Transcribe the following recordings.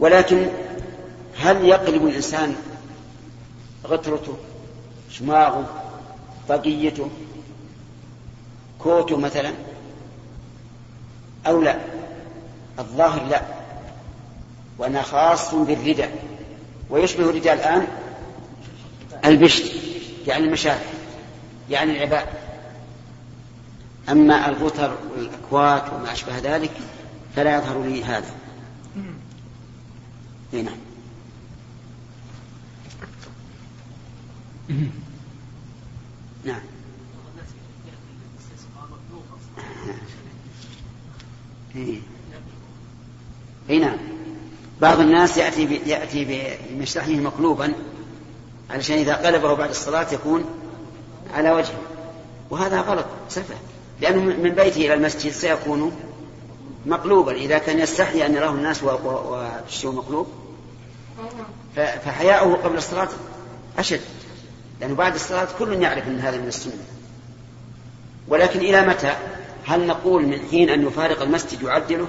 ولكن هل يقلب الإنسان غترته شماغه طاقيته كوته مثلا؟ أو لا؟ الظاهر لا. وأنا خاص بالرداء ويشبه الرداء الآن البشت يعني المشاعر يعني العباء. أما الغتر والأكوات وما أشبه ذلك فلا يظهر لي هذا. نعم. نعم. اي نعم. بعض الناس يأتي يأتي بمشلحه مقلوبا علشان إذا قلبه بعد الصلاة يكون على وجهه. وهذا غلط سفه. لأنه من بيته إلى المسجد سيكون مقلوبا. إذا كان يستحي أن يراه الناس والشيء مقلوب فحياؤه قبل الصلاة أشد لأنه بعد الصلاة كل يعرف إن هذا من السنة. ولكن إلى متى؟ هل نقول من حين أن يفارق المسجد يعدله؟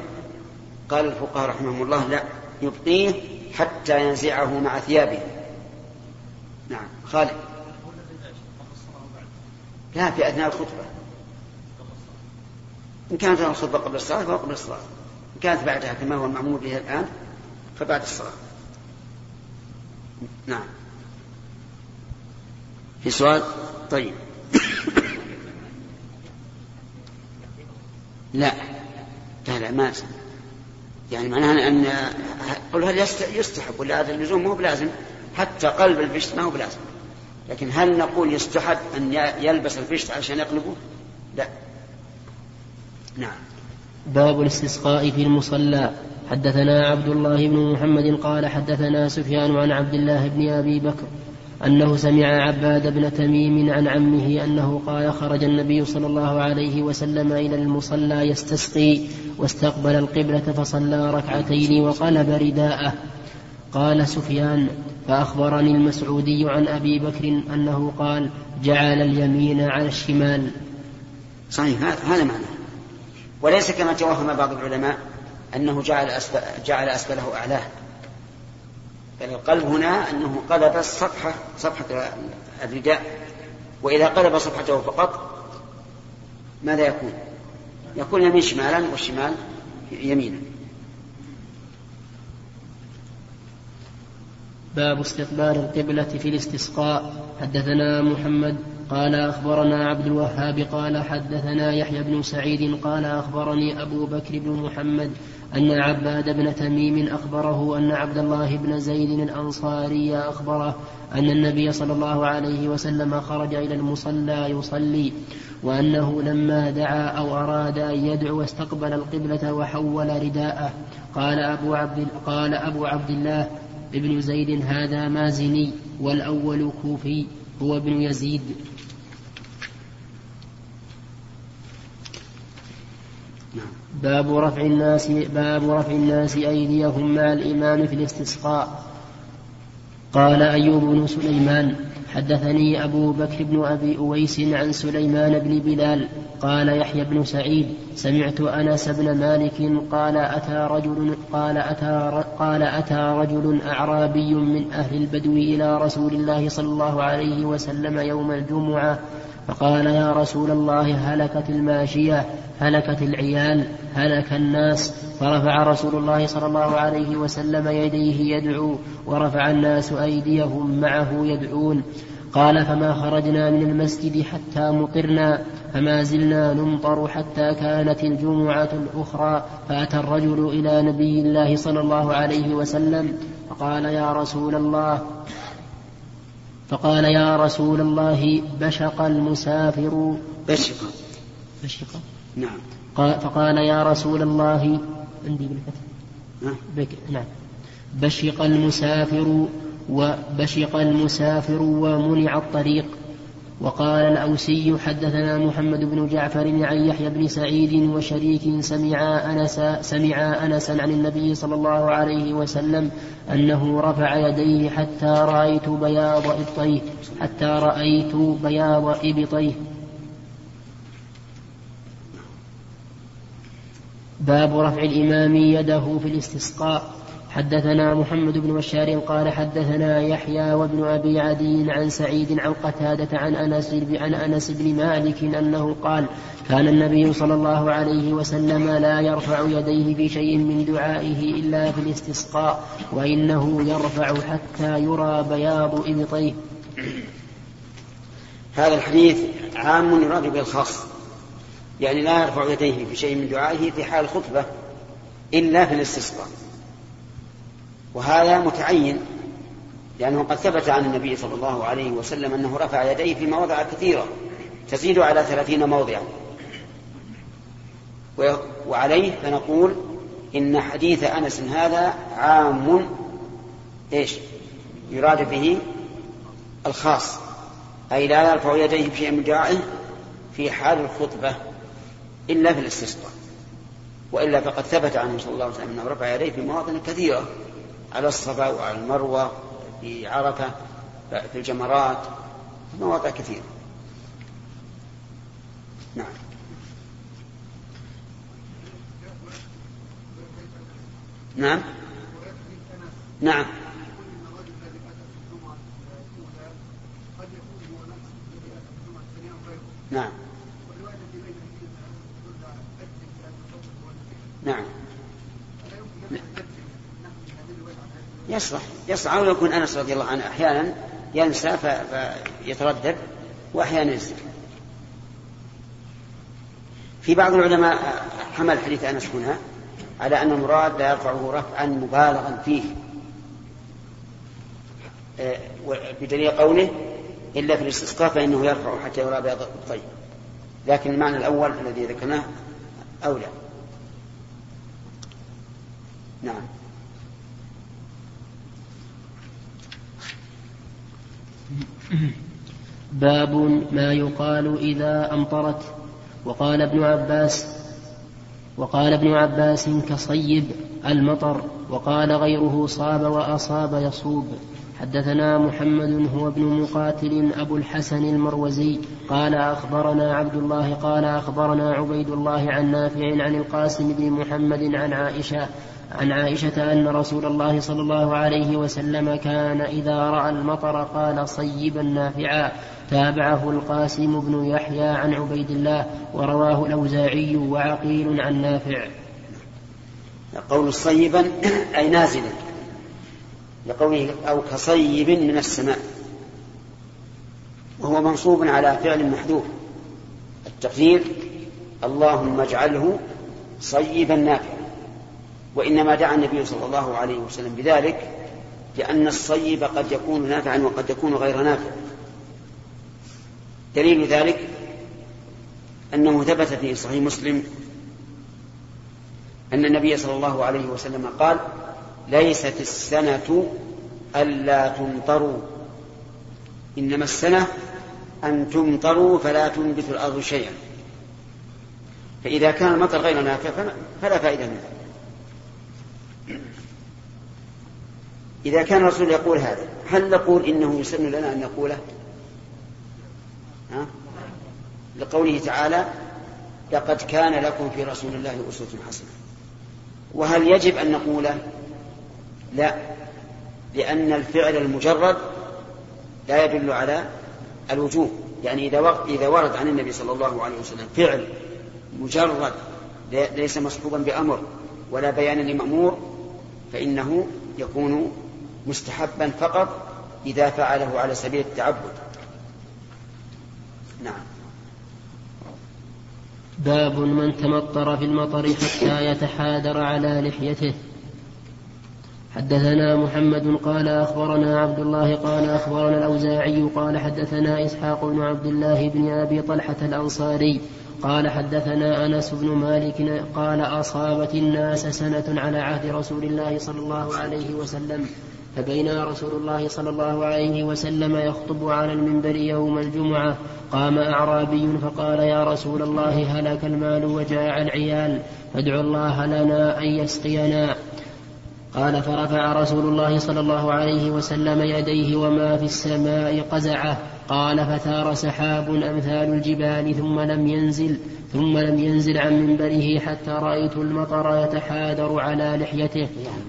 قال الفقهاء رحمهم الله لا يبقيه حتى ينزعه مع ثيابه. نعم خالد. لا في أثناء الخطبة. إن كانت الخطبة قبل الصلاة فهو قبل الصلاة. إن كانت بعدها كما هو المعمول به الآن فبعد الصلاة. نعم. في سؤال؟ طيب. لا. لا لا ما يعني معناها أن قل هل يستحب ولا هذا اللزوم؟ مو بلازم. حتى قلب البشت ما هو بلازم. لكن هل نقول يستحب أن يلبس البشت عشان يقلبه؟ لا. نعم. باب الاستسقاء في المصلى. حدثنا عبد الله بن محمد قال حدثنا سفيان عن عبد الله بن أبي بكر أنه سمع عباد بن تميم عن عمه أنه قال خرج النبي صلى الله عليه وسلم إلى المصلى يستسقي واستقبل القبلة فصلى ركعتين وقلب رداءه. قال سفيان فأخبرني المسعودي عن أبي بكر أنه قال جعل اليمين على الشمال. صحيح هذا معنى. وليس كما توهم بعض العلماء أنه جعل أسفل جعل أسفله أعلاه. يعني القلب هنا أنه قلب الصفحة صفحة الرداء. وإذا قلب صفحته فقط ماذا يكون؟ يكون يمين شمالا والشمال يمينا. باب استقبال القبلة في الاستسقاء. حدثنا محمد قال أخبرنا عبد الوهاب قال حدثنا يحيى بن سعيد قال أخبرني أبو بكر بن محمد أن عباد بن تميم أخبره أن عبد الله بن زيد الأنصاري أخبره أن النبي صلى الله عليه وسلم خرج إلى المصلى يصلي وأنه لما دعا أو أراد أن يدعو استقبل القبلة وحول رداءه. قال أبو عبد قال أبو عبد الله ابن زيد هذا مازني والأول كوفي هو ابن يزيد. باب رفع الناس باب رفع الناس أيديهم مع الإمام في الاستسقاء. قال أيوب بن سليمان حدثني أبو بكر بن أبي أويس عن سليمان بن بلال قال يحيى بن سعيد سمعت أنس بن مالك قال أتى رجل قال أتى قال أتى رجل أعرابي من أهل البدو إلى رسول الله صلى الله عليه وسلم يوم الجمعة فقال يا رسول الله هلكت الماشية هلكت العيال هلك الناس. فرفع رسول الله صلى الله عليه وسلم يديه يدعو ورفع الناس أيديهم معه يدعون. قال فما خرجنا من المسجد حتى مطرنا فما زلنا نمطر حتى كانت الجمعة الأخرى. فأتى الرجل إلى نبي الله صلى الله عليه وسلم فقال يا رسول الله فقال يا رسول الله بشق المسافر. بشق. بشق؟ نعم. قال فقال يا رسول الله عندي بالفتح. بك نعم. بشق المسافر وبشق المسافر ومنع الطريق. وقال الأوسي حدثنا محمد بن جعفر عن يحيى بن سعيد وشريك سمعا أنس سمعا أنسا عن النبي صلى الله عليه وسلم أنه رفع يديه حتى رأيت بياض إبطيه حتى رأيت بياض إبطيه. باب رفع الإمام يده في الاستسقاء. حدثنا محمد بن بشار قال حدثنا يحيى وابن أبي عدي عن سعيد عن قتادة عن أنس عن أنس بن مالك أنه قال كان النبي صلى الله عليه وسلم لا يرفع يديه في شيء من دعائه إلا في الاستسقاء وإنه يرفع حتى يرى بياض إبطيه. هذا الحديث عام يراد به الخاص يعني لا يرفع يديه في شيء من دعائه في حال الخطبة إلا في الاستسقاء وهذا متعين لأنه قد ثبت عن النبي صلى الله عليه وسلم أنه رفع يديه في مواضع كثيرة تزيد على ثلاثين موضعا. وعليه فنقول إن حديث أنس هذا عام إيش؟ يراد به الخاص. أي لا يرفع يديه بشيء من دعائه في حال الخطبة إلا في الاستسقاء وإلا فقد ثبت عنه صلى الله عليه وسلم أنه رفع يديه في مواطن كثيرة. على الصفا وعلى المروة في عرفة في الجمرات في مواضع كثيرة. نعم. نعم. نعم. نعم. نعم. يصلح. يصلح. أو يكون أنس رضي الله عنه أحيانا ينسى فيتردد وأحيانا ينسى في بعض العلماء حمل حديث أنس هنا على أن المراد لا يرفعه رفعا مبالغا فيه. آه، بدليل قوله إلا في الاستسقاء فإنه يرفع حتى يرى بياض الطيب. لكن المعنى الأول الذي ذكرناه أولى. نعم. باب ما يقال إذا أمطرت. وقال ابن عباس وقال ابن عباس كصيب المطر وقال غيره صاب وأصاب يصوب. حدثنا محمد هو ابن مقاتل أبو الحسن المروزي قال أخبرنا عبد الله قال أخبرنا عبيد الله عن نافع عن القاسم بن محمد عن عائشة عن عائشة أن رسول الله صلى الله عليه وسلم كان إذا رأى المطر قال صيبا نافعا. تابعه القاسم بن يحيى عن عبيد الله ورواه الأوزاعي وعقيل عن نافع. قول صيبا أي نازلا لقوله أو كصيب من السماء وهو منصوب على فعل محذوف. التقدير اللهم اجعله صيبا نافعا. وإنما دعا النبي صلى الله عليه وسلم بذلك لأن الصيب قد يكون نافعا وقد يكون غير نافع. دليل ذلك أنه ثبت في صحيح مسلم أن النبي صلى الله عليه وسلم قال ليست السنة ألا تمطروا. إنما السنة أن تمطروا فلا تنبت الأرض شيئا. فإذا كان المطر غير نافع فلا فائدة منه. إذا كان الرسول يقول هذا هل نقول إنه يسن لنا أن نقوله؟ ها؟ لقوله تعالى لقد كان لكم في رسول الله أسوة حسنة. وهل يجب أن نقوله؟ لا لأن الفعل المجرد لا يدل على الوجوب. يعني إذا إذا ورد عن النبي صلى الله عليه وسلم فعل مجرد ليس مصحوبا بأمر ولا بيان لمأمور فإنه يكون مستحبا فقط إذا فعله على سبيل التعبد. نعم. باب من تمطر في المطر حتى يتحادر على لحيته. حدثنا محمد قال أخبرنا عبد الله قال أخبرنا الأوزاعي قال حدثنا إسحاق بن عبد الله بن أبي طلحة الأنصاري قال حدثنا أنس بن مالك قال أصابت الناس سنة على عهد رسول الله صلى الله عليه وسلم فبينا رسول الله صلى الله عليه وسلم يخطب على المنبر يوم الجمعة قام أعرابي فقال يا رسول الله هلك المال وجاع العيال فادعو الله لنا أن يسقينا. قال فرفع رسول الله صلى الله عليه وسلم يديه وما في السماء قزعة قال فثار سحاب أمثال الجبال ثم لم ينزل ثم لم ينزل عن منبره حتى رأيت المطر يتحادر على لحيته.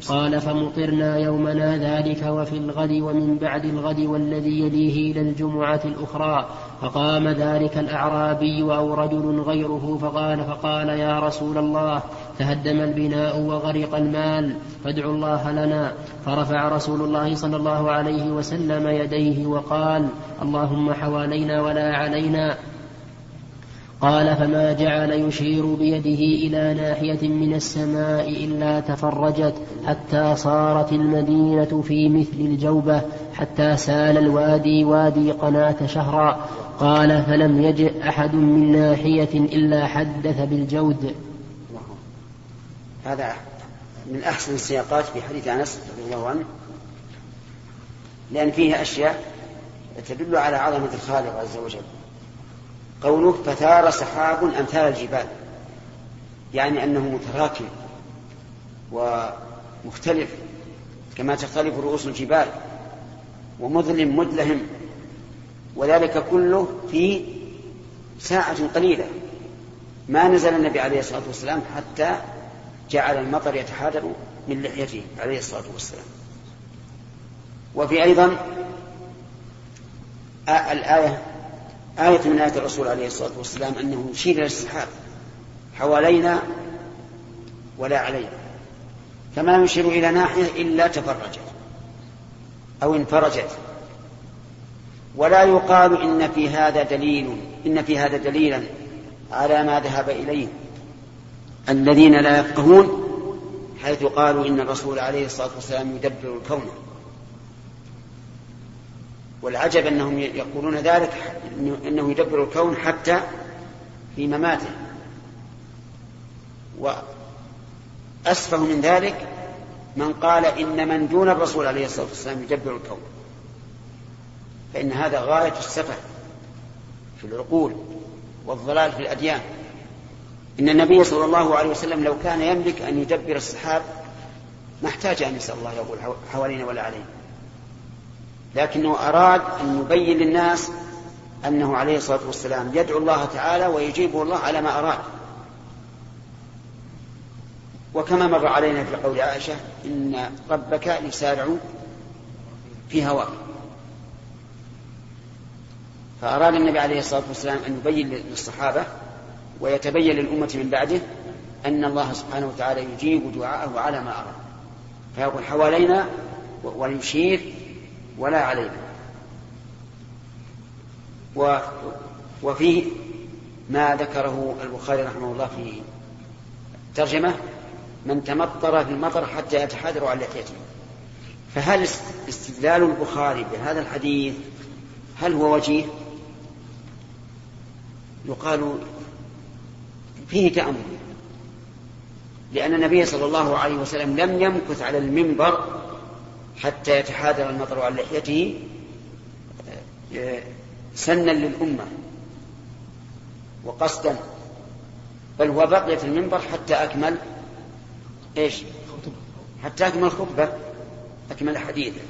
قال فمطرنا يومنا ذلك وفي الغد ومن بعد الغد والذي يليه إلى الجمعة الأخرى. فقام ذلك الأعرابي أو رجل غيره فقال فقال يا رسول الله تهدم البناء وغرق المال فادعوا الله لنا. فرفع رسول الله صلى الله عليه وسلم يديه وقال اللهم حوالينا ولا علينا. قال فما جعل يشير بيده إلى ناحية من السماء إلا تفرجت حتى صارت المدينة في مثل الجوبة حتى سال الوادي وادي قناة شهرا قال فلم يجئ أحد من ناحية إلا حدث بالجود. هذا من أحسن السياقات في حديث أنس رضي الله عنه. لأن فيه أشياء تدل على عظمة الخالق عز وجل. قوله فثار سحاب أمثال الجبال. يعني أنه متراكم ومختلف كما تختلف رؤوس الجبال ومظلم مدلهم وذلك كله في ساعة قليلة. ما نزل النبي عليه الصلاة والسلام حتى جعل المطر يتحادر من لحيته عليه الصلاة والسلام. وفي أيضا الآية آية من آيات الرسول عليه الصلاة والسلام أنه يشير إلى السحاب حوالينا ولا علينا فما يشير إلى ناحية إلا تفرجت أو انفرجت. ولا يقال إن في هذا دليل إن في هذا دليلا على ما ذهب إليه الذين لا يفقهون حيث قالوا إن الرسول عليه الصلاة والسلام يدبر الكون. والعجب أنهم يقولون ذلك أنه يدبر الكون حتى في مماته. وأسفه من ذلك من قال إن من دون الرسول عليه الصلاة والسلام يدبر الكون. فإن هذا غاية السفه في العقول والضلال في الأديان. إن النبي صلى الله عليه وسلم لو كان يملك أن يدبر السحاب ما احتاج أن يسأل الله يقول حوالينا ولا علينا. لكنه أراد أن يبين للناس أنه عليه الصلاة والسلام يدعو الله تعالى ويجيبه الله على ما أراد. وكما مر علينا في قول عائشة إن ربك يسارع في هواك. فأراد النبي عليه الصلاة والسلام أن يبين للصحابة ويتبين للأمة من بعده أن الله سبحانه وتعالى يجيب دعاءه على ما أراد. فيقول حوالينا ويشير ولا علينا. و وفيه ما ذكره البخاري رحمه الله في ترجمة من تمطر في المطر حتى يتحادر عن لحيته. فهل استدلال البخاري بهذا الحديث هل هو وجيه؟ يقال فيه تأمل لأن النبي صلى الله عليه وسلم لم يمكث على المنبر حتى يتحادر المطر عن لحيته سنا للأمة وقصدا بل هو بقي في المنبر حتى أكمل إيش؟ حتى أكمل خطبة أكمل حديثه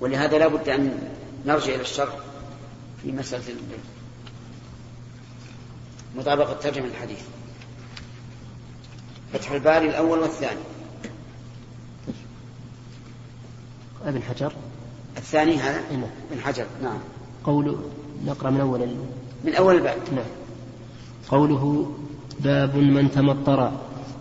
ولهذا لا بد أن نرجع إلى الشرع في مسألة مطابقة ترجمة الحديث. فتح الباري الأول والثاني. ابن حجر. الثاني هذا؟ نعم. ابن حجر نعم. قول نقرأ من أول من أول الباب. نعم. قوله باب من تمطر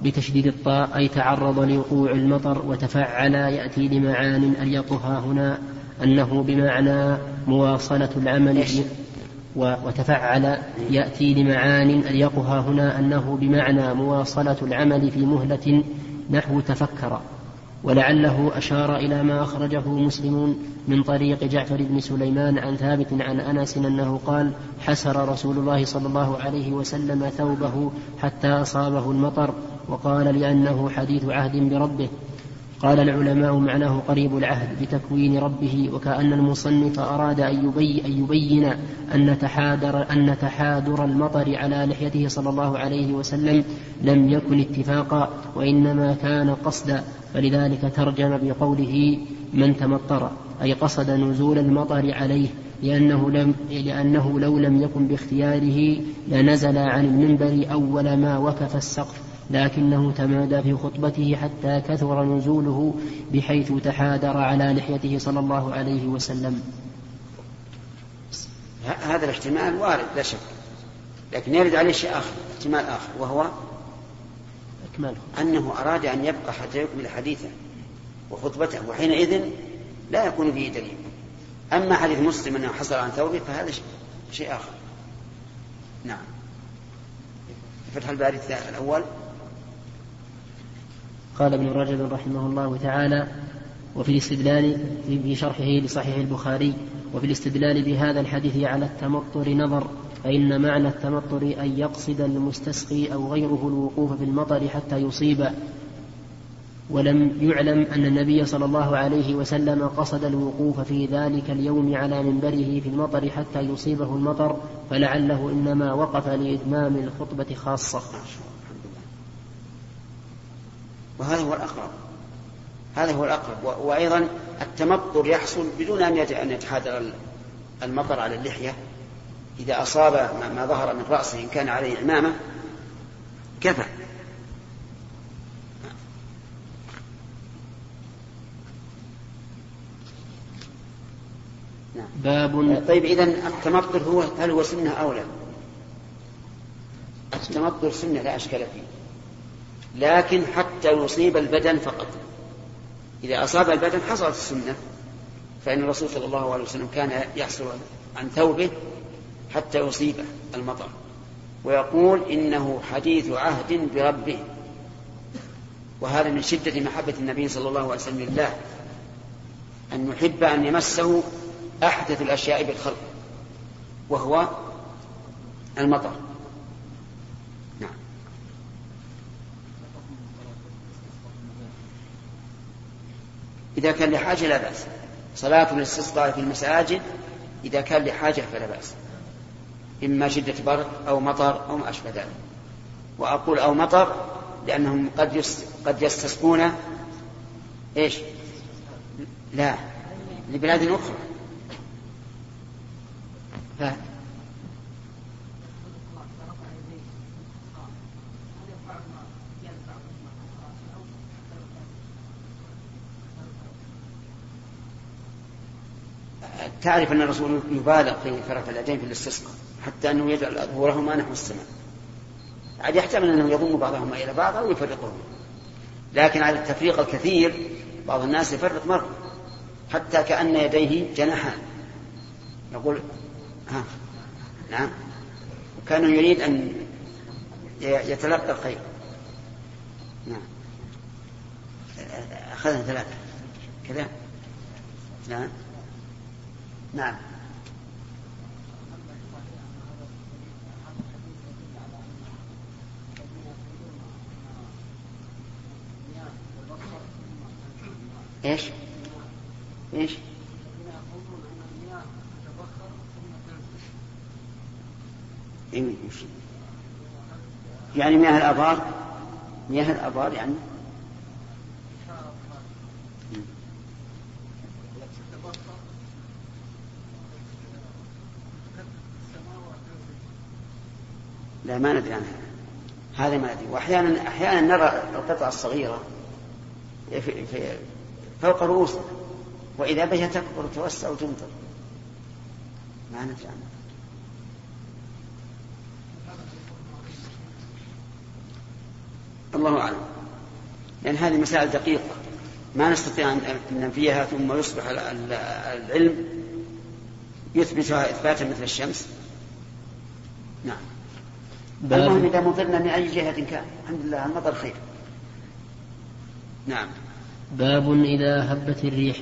بتشديد الطاء أي تعرض لوقوع المطر وتفعل يأتي لمعان أليقها هنا أنه بمعنى مواصلة العمل وتفعل يأتي لمعان أليقها هنا أنه بمعنى مواصلة العمل في مهلة نحو تفكر. ولعله أشار إلى ما أخرجه مسلم من طريق جعفر بن سليمان عن ثابت عن أنس أنه قال حسر رسول الله صلى الله عليه وسلم ثوبه حتى أصابه المطر وقال لأنه حديث عهد بربه. قال العلماء معناه قريب العهد بتكوين ربه وكأن المصنف أراد أن, يبي أن يبين أن تحادر, أن تحادر المطر على لحيته صلى الله عليه وسلم لم يكن اتفاقا وإنما كان قصدا. فلذلك ترجم بقوله من تمطر أي قصد نزول المطر عليه لأنه, لم لأنه لو لم يكن باختياره لنزل عن المنبر أول ما وكف السقف. لكنه تمادى في خطبته حتى كثر نزوله بحيث تحادر على لحيته صلى الله عليه وسلم. هذا الاحتمال وارد لا شك. لكن يرد عليه شيء آخر احتمال آخر وهو أكمله. أنه أراد أن يبقى حتى يكمل حديثه وخطبته وحينئذ لا يكون به دليل. أما حديث مسلم أنه حصل عن ثوبه فهذا شيء آخر. نعم. فتح الباري الأول. قال ابن رجب رحمه الله تعالى وفي الاستدلال في شرحه لصحيح البخاري وفي الاستدلال بهذا الحديث على التمطر نظر فإن معنى التمطر أن يقصد المستسقي أو غيره الوقوف في المطر حتى يصيب. ولم يعلم أن النبي صلى الله عليه وسلم قصد الوقوف في ذلك اليوم على منبره في المطر حتى يصيبه المطر فلعله إنما وقف لإتمام الخطبة خاصة. وهذا هو الأقرب. هذا هو الأقرب. وأيضا التمطر يحصل بدون أن يتحادر المطر على اللحية. إذا أصاب ما ظهر من رأسه إن كان عليه عمامة كفى. نعم. باب طيب إذا التمطر هو هل هو سنة أو لا؟ التمطر سنة لا أشكال فيه. لكن حتى يصيب البدن فقط. إذا أصاب البدن حصلت السنة فإن الرسول صلى الله عليه وسلم كان يحصل عن ثوبه حتى يصيبه المطر ويقول إنه حديث عهد بربه. وهذا من شدة محبة النبي صلى الله عليه وسلم لله أن يحب أن يمسه أحدث الأشياء بالخلق وهو المطر. إذا كان لحاجة لا بأس. صلاة الاستسقاء في المساجد إذا كان لحاجة فلا بأس. إما شدة برد أو مطر أو ما أشبه ذلك. وأقول أو مطر لأنهم قد قد يستسقون إيش؟ لا لبلاد أخرى. تعرف أن الرسول يبالغ في فرق اليدين في الاستسقاء حتى أنه يجعل أظهرهما نحو السماء. عاد يحتمل أنه يضم بعضهما إلى بعض أو يفرقهما. لكن على التفريق الكثير بعض الناس يفرق مرة حتى كأن يديه جناحان. يقول ها نعم. وكان يريد أن يتلقى الخير. نعم. أخذنا ثلاثة. كذا. نعم. نعم إيش؟ إيش؟ يعني مياه الأبار مياه الأبار يعني ما ندري عنها. هذا ما ندري. وأحيانا أحيانا نرى القطع الصغيرة في في فوق رؤوسنا وإذا بها تكبر وتوسع وتمطر. ما ندري عنها. الله أعلم. لأن هذه مسائل دقيقة. ما نستطيع أن ننفيها ثم يصبح العلم يثبتها إثباتا مثل الشمس. نعم. المهم إذا مطرنا من أي جهة كان. الحمد لله المطر خير. نعم. باب إذا هبت الريح.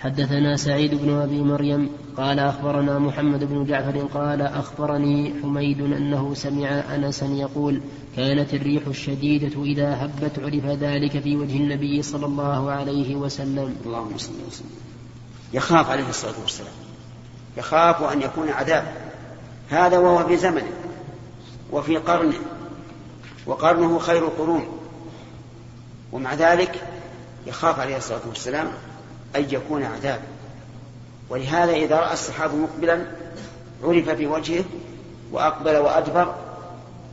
حدثنا سعيد بن أبي مريم قال أخبرنا محمد بن جعفر قال أخبرني حميد أنه سمع أنسا يقول كانت الريح الشديدة إذا هبت عرف ذلك في وجه النبي صلى الله عليه وسلم. اللهم صل وسلم. يخاف عليه الصلاة والسلام. يخاف أن يكون عذاب هذا وهو في زمنه. وفي قرنه وقرنه خير القرون. ومع ذلك يخاف عليه الصلاة والسلام أن يكون عذاب ولهذا إذا رأى السحاب مقبلا عرف في وجهه وأقبل وأدبر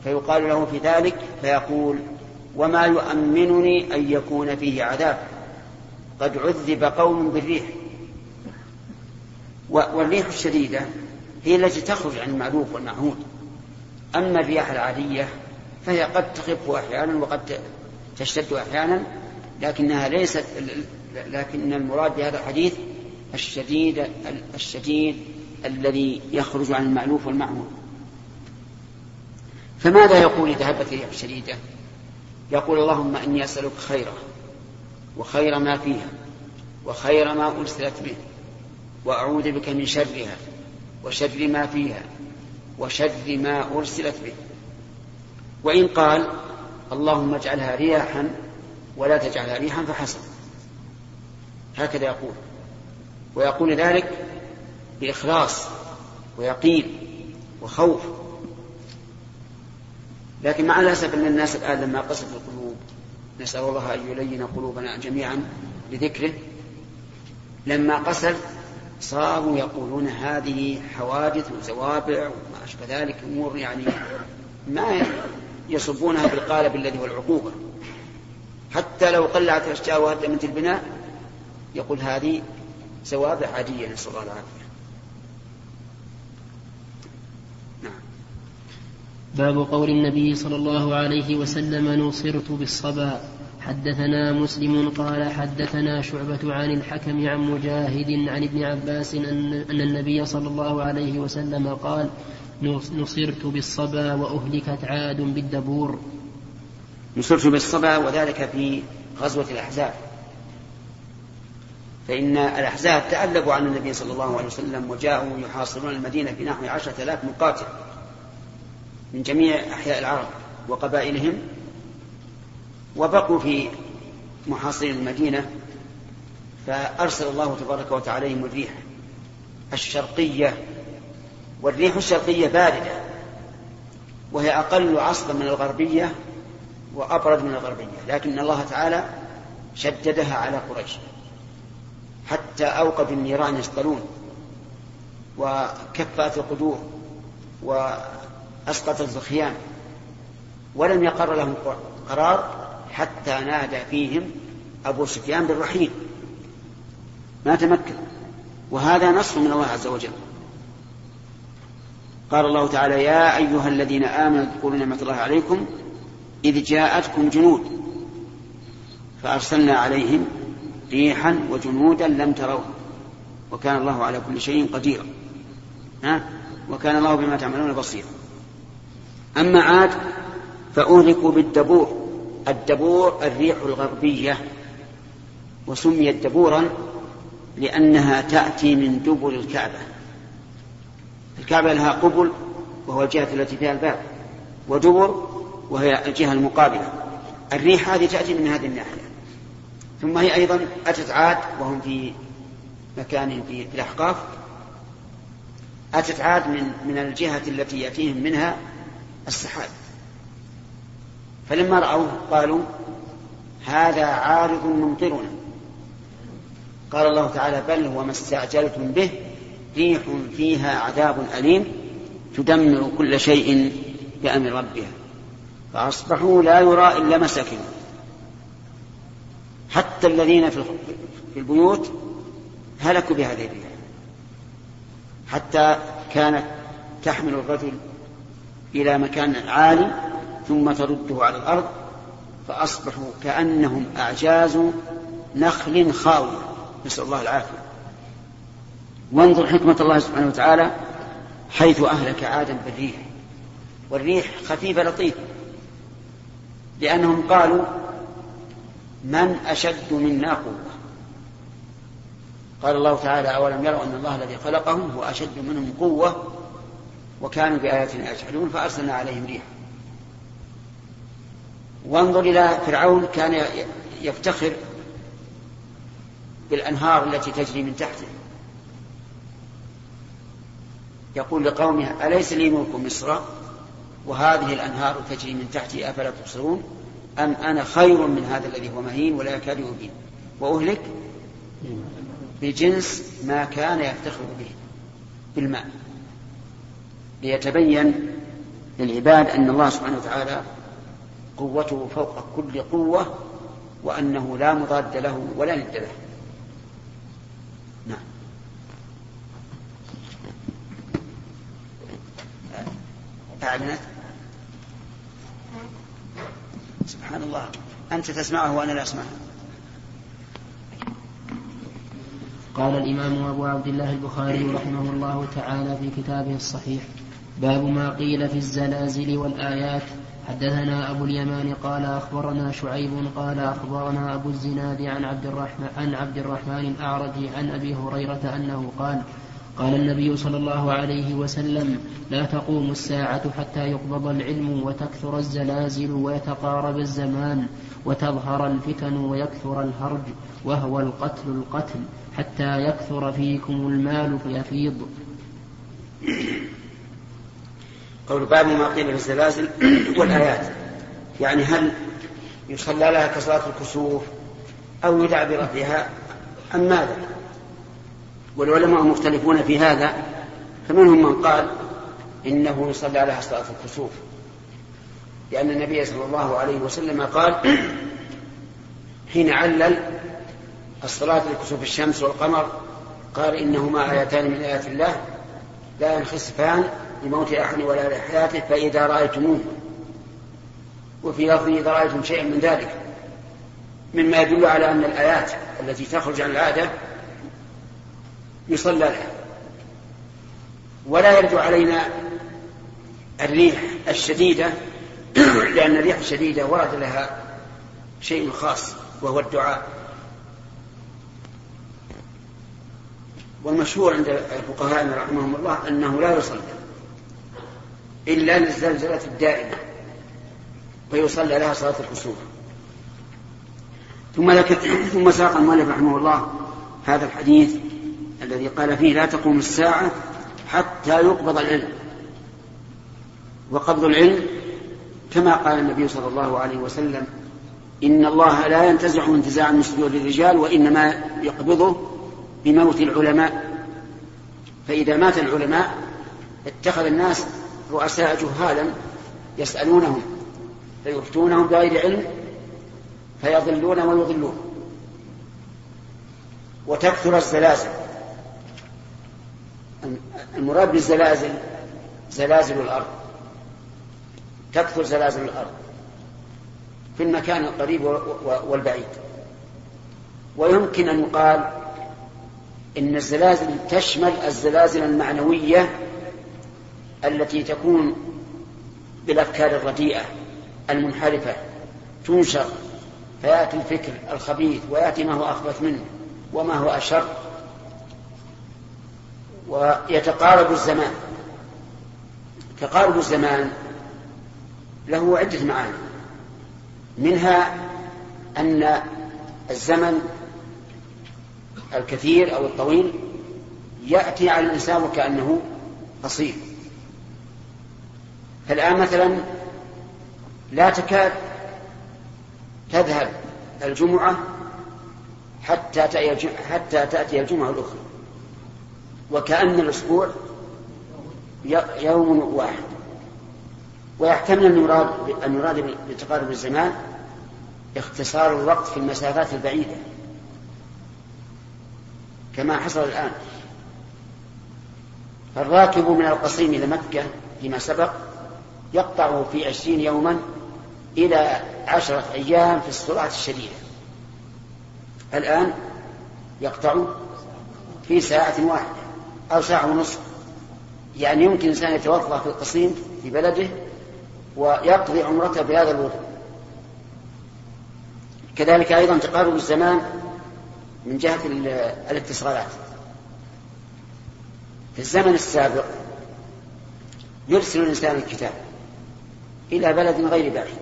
فيقال له في ذلك فيقول وما يؤمنني أن يكون فيه عذاب. قد عذب قوم بالريح. والريح الشديدة هي التي تخرج عن المألوف والمعهود. أما الرياح العادية فهي قد تخف أحيانا وقد تشتد أحيانا لكنها ليست لكن المراد بهذا الحديث الشديد الشديد الذي يخرج عن المألوف والمعهود فماذا يقول إذا هبت الريح الشديدة؟ يقول اللهم إني أسألك خيره وخير ما فيها وخير ما أرسلت به وأعوذ بك من شرها وشر ما فيها وشر ما أرسلت به. وإن قال اللهم اجعلها رياحا ولا تجعلها ريحا فحسن هكذا يقول. ويقول ذلك بإخلاص ويقين وخوف. لكن مع الأسف أن الناس الآن لما قست القلوب نسأل الله أن يلين قلوبنا جميعا بذكره لما قست صاروا يقولون هذه حوادث وزوابع وما أشبه ذلك أمور يعني ما يصبونها بالقالب الذي هو العقوبة حتى لو قلعت الأشجار وهدمت البناء يقول هذه زوابع عادية نسأل الله العافية. نعم. باب قول النبي صلى الله عليه وسلم نصرت بالصبا. حدثنا مسلم قال حدثنا شعبة عن الحكم عن مجاهد عن ابن عباس أن, النبي صلى الله عليه وسلم قال نصرت بالصبا وأهلكت عاد بالدبور. نصرت بالصبا وذلك في غزوة الأحزاب. فإن الأحزاب تألبوا عن النبي صلى الله عليه وسلم وجاءوا يحاصرون المدينة بنحو عشرة آلاف مقاتل من جميع أحياء العرب وقبائلهم. وبقوا في محاصرين المدينة فأرسل الله تبارك وتعالى الريح الشرقية والريح الشرقية باردة وهي أقل عصبا من الغربية وأبرد من الغربية لكن الله تعالى شددها على قريش حتى أوقدوا النيران يسطلون وكفأت القدور وأسقطت الخيام ولم يقر لهم قرار حتى نادى فيهم أبو سفيان بالرحيل ما تمكن. وهذا نصر من الله عز وجل. قال الله تعالى يا أيها الذين آمنوا اذكروا نعمة الله عليكم إذ جاءتكم جنود فأرسلنا عليهم ريحا وجنودا لم تروها وكان الله على كل شيء قدير. ها؟ وكان الله بما تعملون بصيرا أما عاد فأهلكوا بالدبور الدبور الريح الغربية وسميت دبورا لأنها تأتي من دبر الكعبة. الكعبة لها قبل وهو الجهة التي فيها الباب ودبر وهي الجهة المقابلة. الريح هذه تأتي من هذه الناحية. ثم هي أيضا أتت عاد وهم في مكانهم في الأحقاف. أتت عاد من من الجهة التي يأتيهم منها السحاب. فلما رأوه قالوا هذا عارض ممطرنا. قال الله تعالى بل هو ما استعجلتم به ريح فيها عذاب أليم تدمر كل شيء بأمر ربها. فأصبحوا لا يرى إلا مساكنهم حتى الذين في البيوت هلكوا بهذه الريح حتى كانت تحمل الرجل إلى مكان عالي ثم ترده على الأرض فأصبحوا كأنهم أعجاز نخل خاوية. نسأل الله العافية. وانظر حكمة الله سبحانه وتعالى حيث أهلك عادا بالريح. والريح خفيفة لطيفة. لأنهم قالوا من أشد منا قوة؟ قال الله تعالى أولم يروا أن الله الذي خلقهم هو أشد منهم قوة وكانوا بآياتنا يجحدون فأرسلنا عليهم ريحا. وانظر إلى فرعون كان يفتخر بالأنهار التي تجري من تحته. يقول لقومه أليس لي ملك مصر وهذه الأنهار تجري من تحتي أفلا تبصرون؟ أم أنا خير من هذا الذي هو مهين ولا يكاد يبين؟ وأهلك بجنس ما كان يفتخر به بالماء. ليتبين للعباد أن الله سبحانه وتعالى قوته فوق كل قوة وأنه لا مضاد له ولا ند له. نعم. أعلنت سبحان الله. أنت تسمعه وأنا لا أسمعه. قال الإمام أبو عبد الله البخاري رحمه الله تعالى في كتابه الصحيح باب ما قيل في الزلازل والآيات حدثنا أبو اليمان قال أخبرنا شعيب قال أخبرنا أبو الزناد عن عبد الرحمن عن عبد الرحمن الأعرج عن أبي هريرة أنه قال قال النبي صلى الله عليه وسلم لا تقوم الساعة حتى يقبض العلم وتكثر الزلازل ويتقارب الزمان وتظهر الفتن ويكثر الهرج وهو القتل القتل حتى يكثر فيكم المال فيفيض. قول باب ما قيل في الزلازل والآيات. يعني هل يصلى لها كصلاة الكسوف أو يدعى برفعها أم ماذا؟ والعلماء مختلفون في هذا فمنهم من قال إنه يصلى لها صلاة الكسوف. لأن النبي صلى الله عليه وسلم قال حين علل الصلاة لكسوف الشمس والقمر قال إنهما آيتان من آيات الله لا ينخسفان لموت أحد ولا لحياته فإذا رأيتموه. وفي لفظ إذا رأيتم شيئا من ذلك. مما يدل على أن الآيات التي تخرج عن العادة يصلى لها. ولا يرد علينا الريح الشديدة لأن الريح الشديدة ورد لها شيء خاص وهو الدعاء. والمشهور عند الفقهاء رحمهم الله أنه لا يصلى إلا للزلزلة الدائمة فيصلى لها صلاة الكسوف. ثم لك ثم ساق المؤلف رحمه الله هذا الحديث الذي قال فيه لا تقوم الساعة حتى يقبض العلم. وقبض العلم كما قال النبي صلى الله عليه وسلم إن الله لا ينتزع انتزاعا من صدور الرجال وإنما يقبضه بموت العلماء. فإذا مات العلماء اتخذ الناس رؤساء جهالا يسألونهم فيفتونهم بغير علم فيضلون ويضلون. وتكثر الزلازل. المراد بالزلازل زلازل الأرض. تكثر زلازل الأرض في المكان القريب والبعيد. ويمكن أن يقال إن الزلازل تشمل الزلازل المعنوية التي تكون بالأفكار الرديئة المنحرفة تنشر فيأتي الفكر الخبيث ويأتي ما هو أخبث منه وما هو أشر. ويتقارب الزمان. تقارب الزمان له عدة معاني. منها أن الزمن الكثير أو الطويل يأتي على الإنسان وكأنه قصير فالآن مثلا لا تكاد تذهب الجمعة حتى حتى تأتي الجمعة الأخرى. وكأن الأسبوع يوم واحد. ويحتمل أن يراد أن يراد بتقارب الزمان اختصار الوقت في المسافات البعيدة. كما حصل الآن. فالراكب من القصيم إلى مكة فيما سبق يقطع في عشرين يوما إلى عشرة أيام في السرعة الشديدة. الآن يقطع في ساعة واحدة أو ساعة ونصف. يعني يمكن الإنسان يتوظف في القصيم في بلده ويقضي عمرته بهذا الوضوء. كذلك أيضا تقارب الزمان من جهة الاتصالات. في الزمن السابق يرسل الإنسان الكتاب. إلى بلد غير بعيد.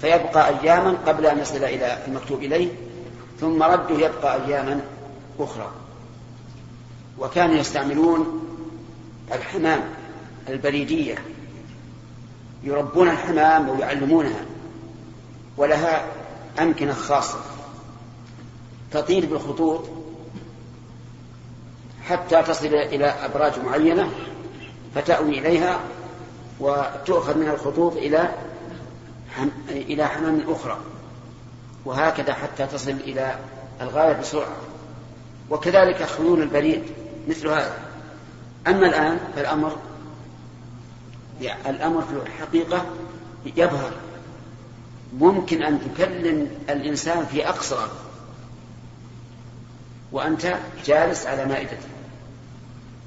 فيبقى أياما قبل أن يصل إلى المكتوب إليه ثم رده يبقى أياما أخرى. وكانوا يستعملون الحمام البريدية يربون الحمام ويعلمونها ولها أمكنة خاصة تطير بالخطوط حتى تصل إلى أبراج معينة فتأوي إليها وتؤخذ من الخطوط إلى إلى حمام أخرى. وهكذا حتى تصل إلى الغاية بسرعة. وكذلك خيول البريد مثل هذا. أما الآن فالأمر الأمر في الحقيقة يظهر. ممكن أن تكلم الإنسان في أقصى. وأنت جالس على مائدته.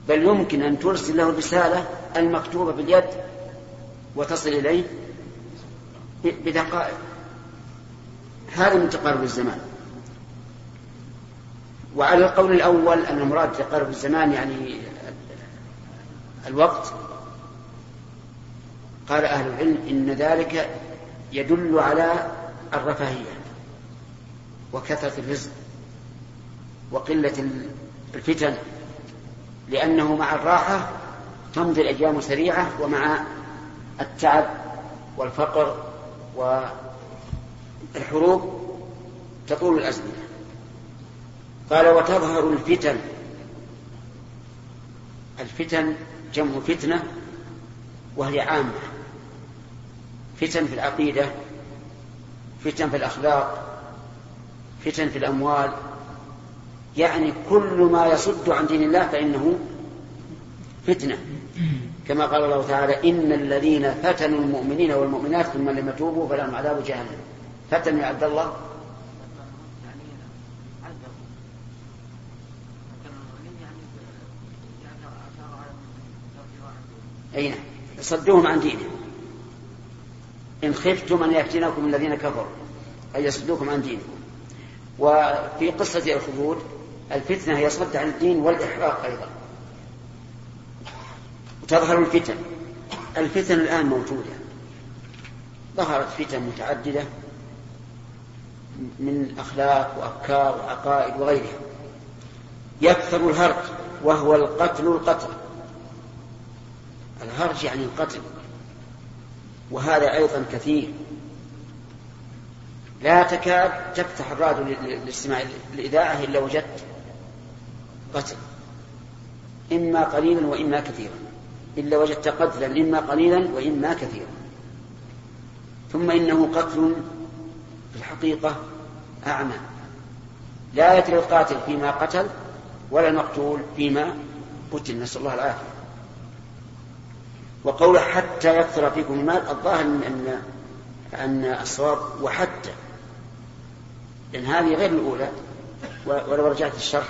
بل يمكن أن ترسل له الرسالة المكتوبة باليد وتصل إليه بدقائق. هذا من تقارب الزمان. وعلى القول الأول أن المراد تقارب الزمان يعني الوقت قال أهل العلم إن ذلك يدل على الرفاهية وكثرة الرزق وقلة الفتن لأنه مع الراحة تمضي الأيام سريعة ومع التعب والفقر والحروب تطول الأزمنة. قال وتظهر الفتن. الفتن جمع فتنة وهي عامة. فتن في العقيدة فتن في الأخلاق فتن في الأموال. يعني كل ما يصد عن دين الله فإنه فتنة. كما قال الله تعالى إن الذين فتنوا المؤمنين والمؤمنات ثم لم يتوبوا فلهم عذاب جهنم. فتن يا عبد الله؟ أي نعم. صدوهم عن دينهم. إن خفتم أن يفتنكم الذين كفروا أن يصدوكم عن دينكم. وفي قصة الخلود الفتنة هي صد عن الدين والإحراق أيضا. وتظهر الفتن. الفتن الآن موجودة. ظهرت فتن متعددة من أخلاق وأفكار وعقائد وغيرها. يكثر الهرج وهو القتل القتل. الهرج يعني القتل. وهذا أيضا كثير. لا تكاد تفتح الراديو لاستماع الإذاعة إلا وجدت قتل. إما قليلا وإما كثيرا. إلا وجدت قتلا إما قليلا وإما كثيرا. ثم إنه قتل في الحقيقة أعمى. لا يدري القاتل فيما قتل ولا المقتول فيما قتل. نسأل الله العافية. وقوله حتى يكثر فيكم المال الظاهر أن أن الصواب وحتى. لأن هذه غير الأولى ولو رجعت الشرح.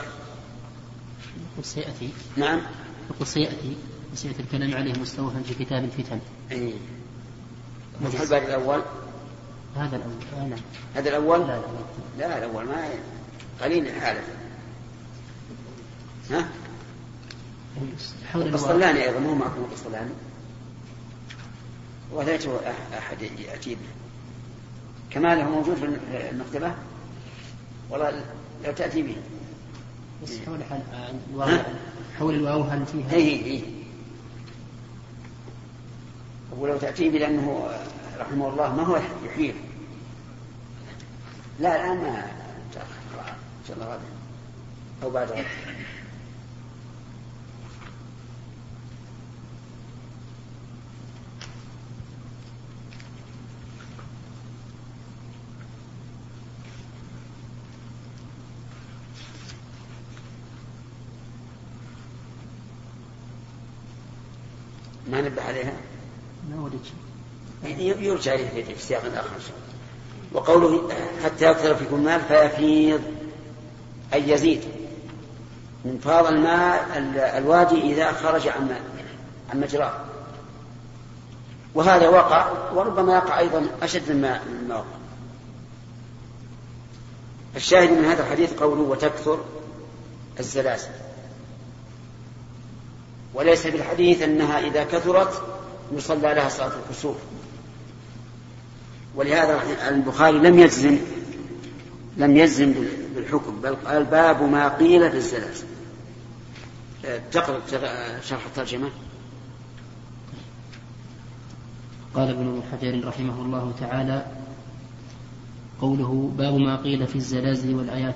سيأتي. نعم. يقول سيأتي. سيأتي الكلام عليه مستوفا في كتاب الفتن. أي هل بعد الأول؟ هذا الأول. آه نعم هذا الأول؟ لا لا, لا, لا الأول. ما قليل الحالة. ها؟ حول القسطلاني أيضا مو معكم القسطلاني. وليته أحد يأتي به كماله موجود في المكتبة؟ والله لو تأتي به. بس حول الواو حول الواو هل فيها؟ اي اي ولو تأتي به لأنه رحمه الله ما هو يحيل. لا الآن ما إن شاء الله غدا أو بعد غدا ما نبه عليها؟ يرجع. إليه في سياق آخر وقوله حتى يكثر فيكم المال فيفيض أي يزيد. من فاض الماء الوادي إذا خرج عن عن مجراه. وهذا وقع وربما يقع أيضا أشد مما وقع. الشاهد من هذا الحديث قوله وتكثر الزلازل. وليس في الحديث أنها إذا كثرت يصلى لها صلاة الكسوف. ولهذا البخاري لم يجزم لم يجزم بالحكم بل قال باب ما قيل في الزلازل. تقرأ شرح الترجمة؟ قال ابن حجر رحمه الله تعالى قوله باب ما قيل في الزلازل والآيات.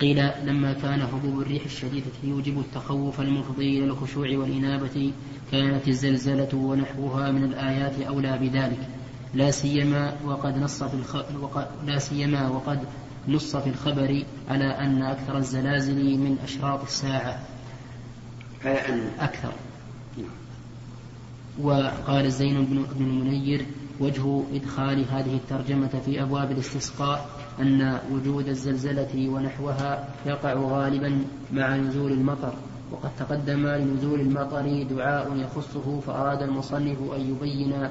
قيل لما كان هبوب الريح الشديدة يوجب التخوف المفضي إلى الخشوع والإنابة كانت الزلزلة ونحوها من الآيات أولى بذلك. لا سيما وقد نص في الخ... وقد... لا سيما وقد نص في الخبر على أن أكثر الزلازل من أشراط الساعة. أكثر. وقال الزين بن المنير وجه إدخال هذه الترجمة في أبواب الاستسقاء أن وجود الزلزلة ونحوها يقع غالبا مع نزول المطر وقد تقدم لنزول المطر دعاء يخصه فأراد المصنف أن يبين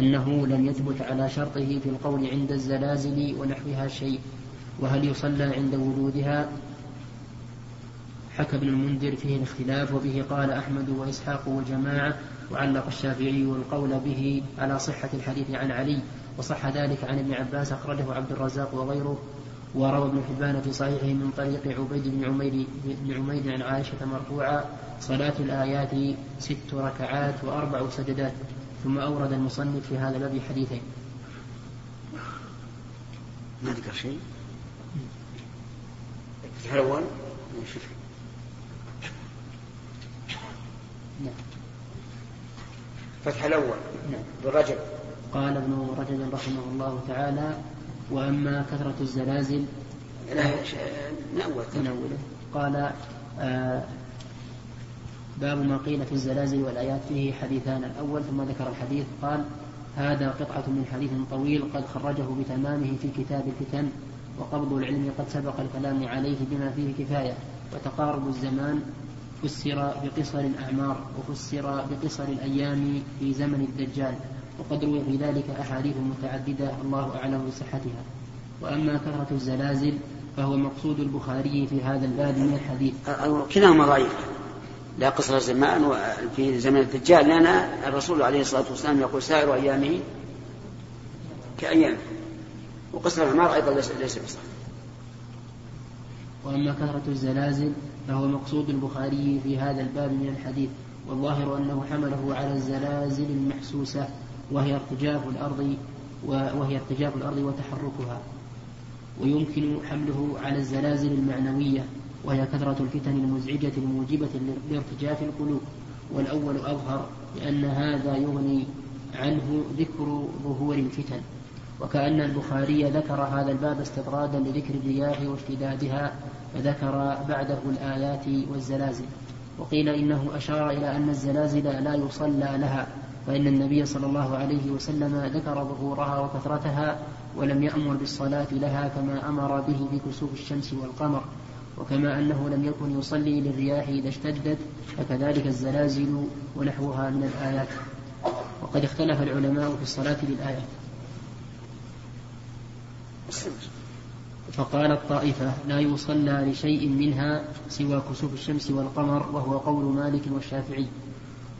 أنه لم يثبت على شرطه في القول عند الزلازل ونحوها شيء. وهل يصلى عند وجودها؟ حكى ابن المنذر فيه الاختلاف وبه قال أحمد وإسحاق وجماعة وعلق الشافعي القول به على صحة الحديث عن علي. وصح ذلك عن ابن عباس أخرجه عبد الرزاق وغيره وروى ابن حبان في صحيحه من طريق عبيد بن عمير بن عمير عن عائشة مرفوعا صلاة الآيات ست ركعات وأربع سجدات ثم أورد المصنف في هذا الباب حديثين. ما ذكر شيء؟ الأول نعم. فتح الأول. نعم. بالرجل قال ابن رجب رحمه الله تعالى وأما كثرة الزلازل لا نأول قال آه باب ما قيل في الزلازل والآيات فيه حديثان. الأول ثم ذكر الحديث قال هذا قطعة من حديث طويل قد خرجه بتمامه في كتاب الفتن وقبض العلم قد سبق الكلام عليه بما فيه كفاية. وتقارب الزمان فسر بقصر الأعمار وفسر بقصر الأيام في زمن الدجال. وقد روي في ذلك أحاديث متعددة الله أعلم بصحتها. وأما كثرة الزلازل فهو مقصود البخاري في هذا الباب من الحديث. كلاهما ضعيف. لا قصر الزمان في زمن الدجال. لأن الرسول عليه الصلاة والسلام يقول سائر أيامه كأيام. وقصر الأعمار أيضا ليس بصحيح. وأما كثرة الزلازل فهو مقصود البخاري في هذا الباب من الحديث. والظاهر أنه حمله على الزلازل المحسوسة. وهي ارتجاف الأرض وهي ارتجاف الأرض وتحركها. ويمكن حمله على الزلازل المعنوية وهي كثرة الفتن المزعجة الموجبة لارتجاف القلوب. والأول أظهر لأن هذا يغني عنه ذكر ظهور الفتن. وكأن البخاري ذكر هذا الباب استطرادا لذكر الرياح واشتدادها فذكر بعده الآيات والزلازل. وقيل إنه أشار إلى أن الزلازل لا يصلى لها. فإن النبي صلى الله عليه وسلم ذكر ظهورها وكثرتها ولم يأمر بالصلاة لها كما أمر به بكسوف الشمس والقمر وكما أنه لم يكن يصلي للرياح إذا اشتدت فكذلك الزلازل ونحوها من الآيات. وقد اختلف العلماء في الصلاة للآيات فقالت طائفة لا يصلى لشيء منها سوى كسوف الشمس والقمر وهو قول مالك والشافعي.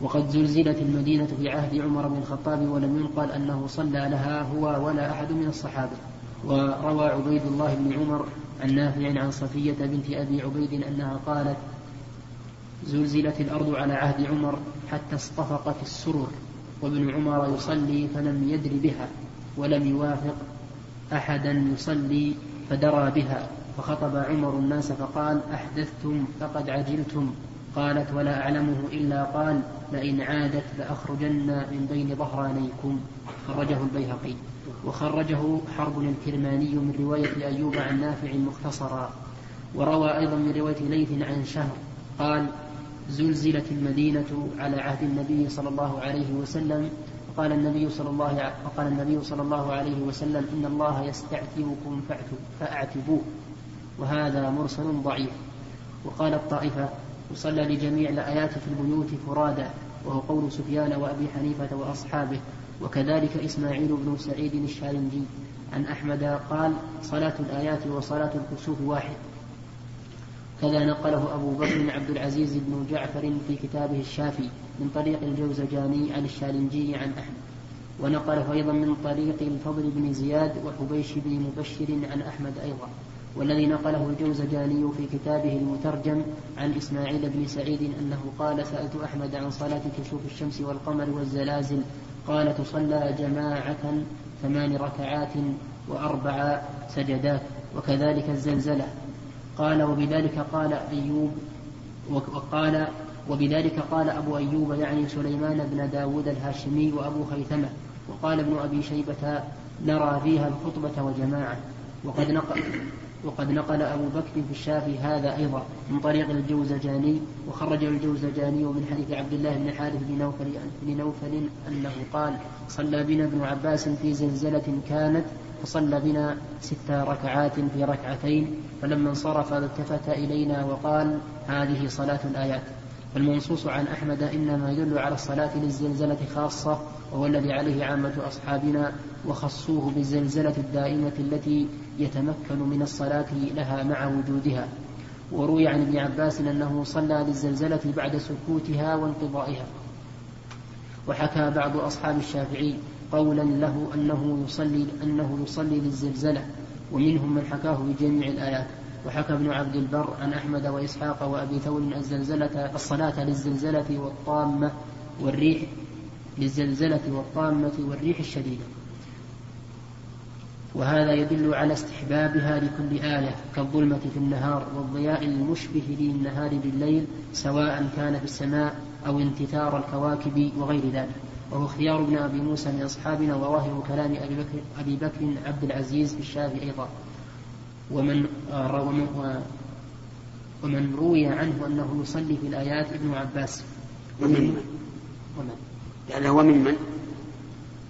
وقد زلزلت المدينة في عهد عمر بن الخطاب ولم ينقل أنه صلى لها هو ولا أحد من الصحابة. وروى عبيد الله بن عمر عن نافع عن صفية بنت أبي عبيد أنها قالت زلزلت الأرض على عهد عمر حتى اصطفقت السرر وابن عمر يصلي فلم يدر بها ولم يوافق أحدا يصلي فدرى بها. فخطب عمر الناس فقال أحدثتم فقد عجلتم. قالت ولا أعلمه إلا قال لئن عادت لأخرجن من بين ظهرانيكم. خرجه البيهقي. وخرجه حرب الكرماني من رواية أيوب عن نافع مختصرا. وروى أيضا من رواية ليث عن شهر. قال زلزلت المدينة على عهد النبي صلى الله عليه وسلم. وقال النبي صلى الله وقال النبي صلى الله عليه وسلم إن الله يستعتبكم فأعتبوه. وهذا مرسل ضعيف. وقال الطائفة وصلى لجميع الآيات في البيوت فرادى وهو قول سفيان وأبي حنيفة وأصحابه. وكذلك إسماعيل بن سعيد الشارنجي عن أحمد قال صلاة الآيات وصلاة الكسوف واحد. كذا نقله أبو بكر عبد العزيز بن جعفر في كتابه الشافي من طريق الجوزجاني عن الشالنجي عن أحمد. ونقله أيضا من طريق الفضل بن زياد وحبيش بن مبشر عن أحمد أيضا. والذي نقله الجوزجاني في كتابه المترجم عن إسماعيل بن سعيد أنه قال سألت أحمد عن صلاة كسوف الشمس والقمر والزلازل. قال تصلى جماعة ثمان ركعات وأربع سجدات وكذلك الزلزلة. قال وبذلك قال أيوب وقال وبذلك قال أبو أيوب يعني سليمان بن داود الهاشمي وأبو خيثمة. وقال ابن أبي شيبة نرى فيها الخطبة وجماعة. وقد نقل وقد نقل أبو بكر في الشافي هذا أيضا من طريق الجوزجاني وخرج الجوزجاني من حديث عبد الله بن حارث بن نوفل بن نوفل أنه قال صلى بنا ابن عباس في زلزلة كانت فصلى بنا ست ركعات في ركعتين فلما انصرف التفت إلينا وقال هذه صلاة الآيات فالمنصوص عن أحمد إنما يدل على الصلاة للزلزلة خاصة وهو الذي عليه عامة أصحابنا وخصوه بالزلزلة الدائمة التي يتمكن من الصلاة لها مع وجودها. وروي عن ابن عباس أنه صلى للزلزلة بعد سكوتها وانقضائها. وحكى بعض أصحاب الشافعي قولا له أنه يصلي أنه يصلي للزلزلة ومنهم من حكاه بجميع الآيات. وحكى ابن عبد البر عن أحمد وإسحاق وأبي ثور الزلزلة الصلاة للزلزلة والطامة والريح للزلزلة والطامة والريح الشديدة. وهذا يدل على استحبابها لكل آية كالظلمة في النهار والضياء المشبه للنهار بالليل سواء كان في السماء أو انتثار الكواكب وغير ذلك. وهو اختيار ابن أبي موسى من أصحابنا وظاهر كلام أبي بكر, أبي بكر عبد العزيز في الشافعي أيضا. ومن, ومن, ومن روي عنه أنه يصلي في الآيات ابن عباس. ومن؟ ومن؟ يعني هو ممن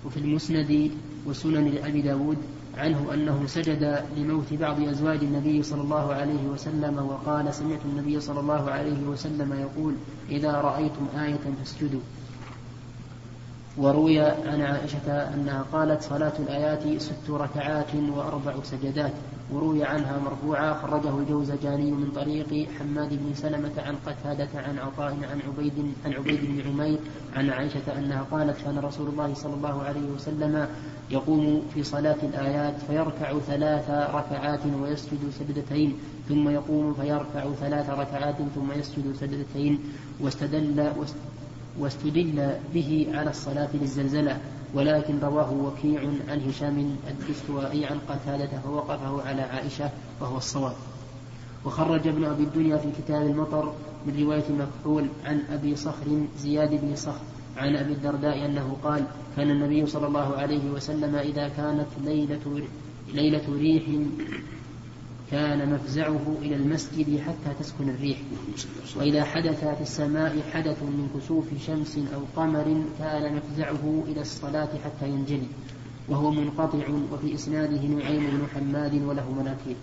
وفي المسند وسنن أبي داود عنه أنه سجد لموت بعض أزواج النبي صلى الله عليه وسلم وقال سمعت النبي صلى الله عليه وسلم يقول إذا رأيتم آية فاسجدوا. وروي عن عائشة أنها قالت صلاة الآيات ست ركعات وأربع سجدات. وروي عنها مرفوعا خرجه الجوزجاني من طريق حماد بن سلمة عن قتادة عن عطاء عن عبيد عن عبيد بن عمير عن عائشة أنها قالت كان رسول الله صلى الله عليه وسلم يقوم في صلاة الآيات فيركع ثلاث ركعات ويسجد سجدتين ثم يقوم فيركع ثلاث ركعات ثم يسجد سجدتين. واستدل واستدل به على الصلاة للزلزلة ولكن رواه وكيع عن هشام الدستوائي عن قتادة فوقفه على عائشة وهو الصواب. وخرج ابن أبي الدنيا في كتاب المطر من رواية مكحول عن أبي صخر زياد بن صخر عن أبي الدرداء أنه قال كان النبي صلى الله عليه وسلم إذا كانت ليلة ليلة ريح كان مفزعه إلى المسجد حتى تسكن الريح. وإذا حدث في السماء حدث من كسوف شمس أو قمر كان مفزعه إلى الصلاة حتى ينجلي. وهو منقطع وفي إسناده نعيم بن حماد وله مناكير.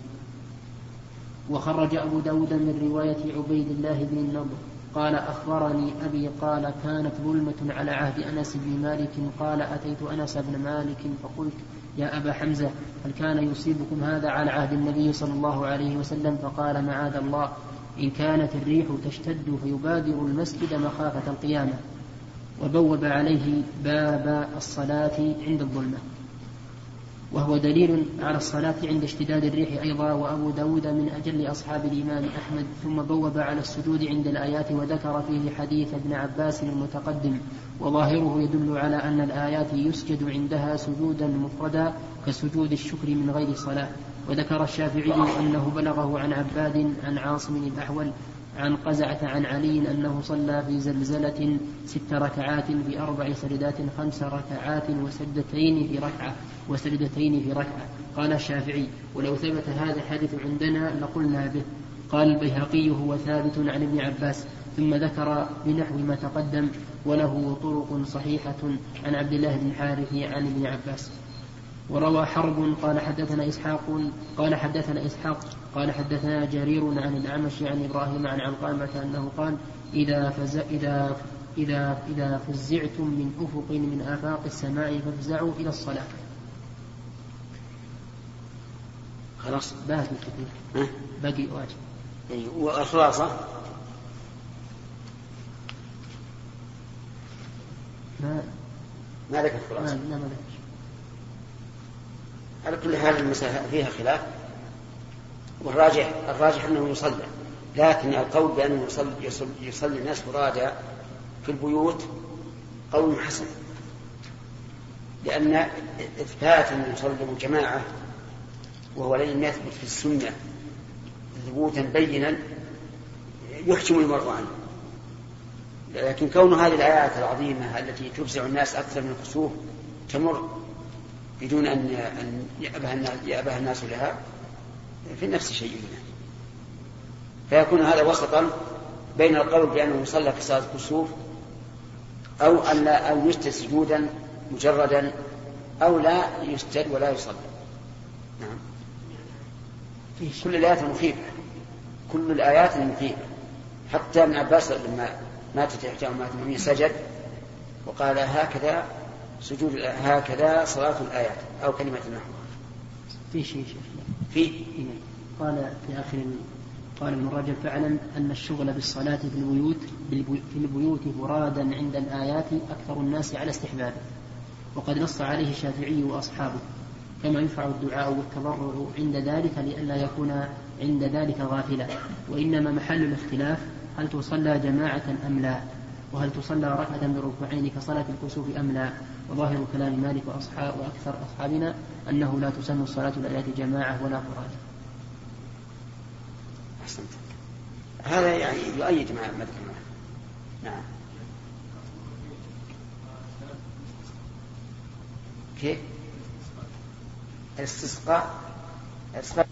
وخرج أبو داود من رواية عبيد الله بن النضر قال أخبرني أبي قال كانت ظلمة على عهد أنس بن مالك قال أتيت أنس بن مالك فقلت يا أبا حمزة هل كان يصيبكم هذا على عهد النبي صلى الله عليه وسلم؟ فقال معاذ الله إن كانت الريح تشتد فيبادر المسجد مخافة القيامة. وبوب عليه باب الصلاة عند الظلمة. وهو دليل على الصلاة عند اشتداد الريح أيضا وأبو داود من أجل أصحاب الإمام أحمد ثم بوب على السجود عند الآيات وذكر فيه حديث ابن عباس المتقدم. وظاهره يدل على أن الآيات يسجد عندها سجودا مفردا كسجود الشكر من غير صلاة. وذكر الشافعي أنه بلغه عن عباد عن عاصم الأحول عن قزعة عن علي أنه صلى في زلزلة ست ركعات في أربع سجدات خمس ركعات وسجدتين في ركعة وسجدتين في ركعة. قال الشافعي ولو ثبت هذا الحديث عندنا لقلنا به. قال البيهقي هو ثابت عن ابن عباس ثم ذكر بنحو ما تقدم وله طرق صحيحة عن عبد الله بن الحارث عن ابن عباس. وروى حرب قال حدثنا إسحاق قال حدثنا إسحاق قال حدثنا جرير عن الأعمش عن إبراهيم عن علقامة أنه قال إذا فز إذا إذا إذا فزعتم من أفق من آفاق السماء فافزعوا إلى الصلاة. خلاص باقي كثير باقي واجب. يعني والخلاصة ما ما ذكر خلاصة ما ما ذكر على كل حال المسألة فيها خلاف. والراجح الراجح أنه يصلى لكن القول بأنه يصلي, يصلي, يصلي الناس فرادى في البيوت قول حسن. لأن إثبات أن يصلوا جماعة وهو لن يثبت في السنة ثبوتا بينا يحكم المرء عنه. لكن كون هذه الآيات العظيمة التي تفزع الناس أكثر من الكسوف تمر بدون أن يأبه الناس لها في النفس شيء. فيكون هذا وسطا بين القول بأنه يصلى في صلاة الكسوف أو أن لا أو يسجد سجودا مجردا أو لا يسجد ولا يصلى نعم. كل الآيات المخيفة كل الآيات المخيفة حتى ابن عباس لما ماتت إحدى أمهات المؤمنين سجد وقال هكذا سجود هكذا صلاة الآيات أو كلمة النحو في شيء شيخ. في قال في آخر قال ابن رجب فاعلم أن الشغل بالصلاة في البيوت في البيوت مرادا عند الآيات أكثر الناس على استحبابه وقد نص عليه الشافعي وأصحابه كما ينفع الدعاء والتضرع عند ذلك لئلا يكون عند ذلك غافلا وإنما محل الاختلاف هل تصلى جماعة أم لا وهل تصلى ركعة بركوعين كصلاة الكسوف أم لا وظاهر كلام مالك وأصحاب وأكثر أصحابنا أنه لا تسن الصلاة الآيات جماعة ولا فراد أحسنت. هذا يعني يؤيد ما ذكرناه نعم. كيف؟ الاستسقاء الاستسقاء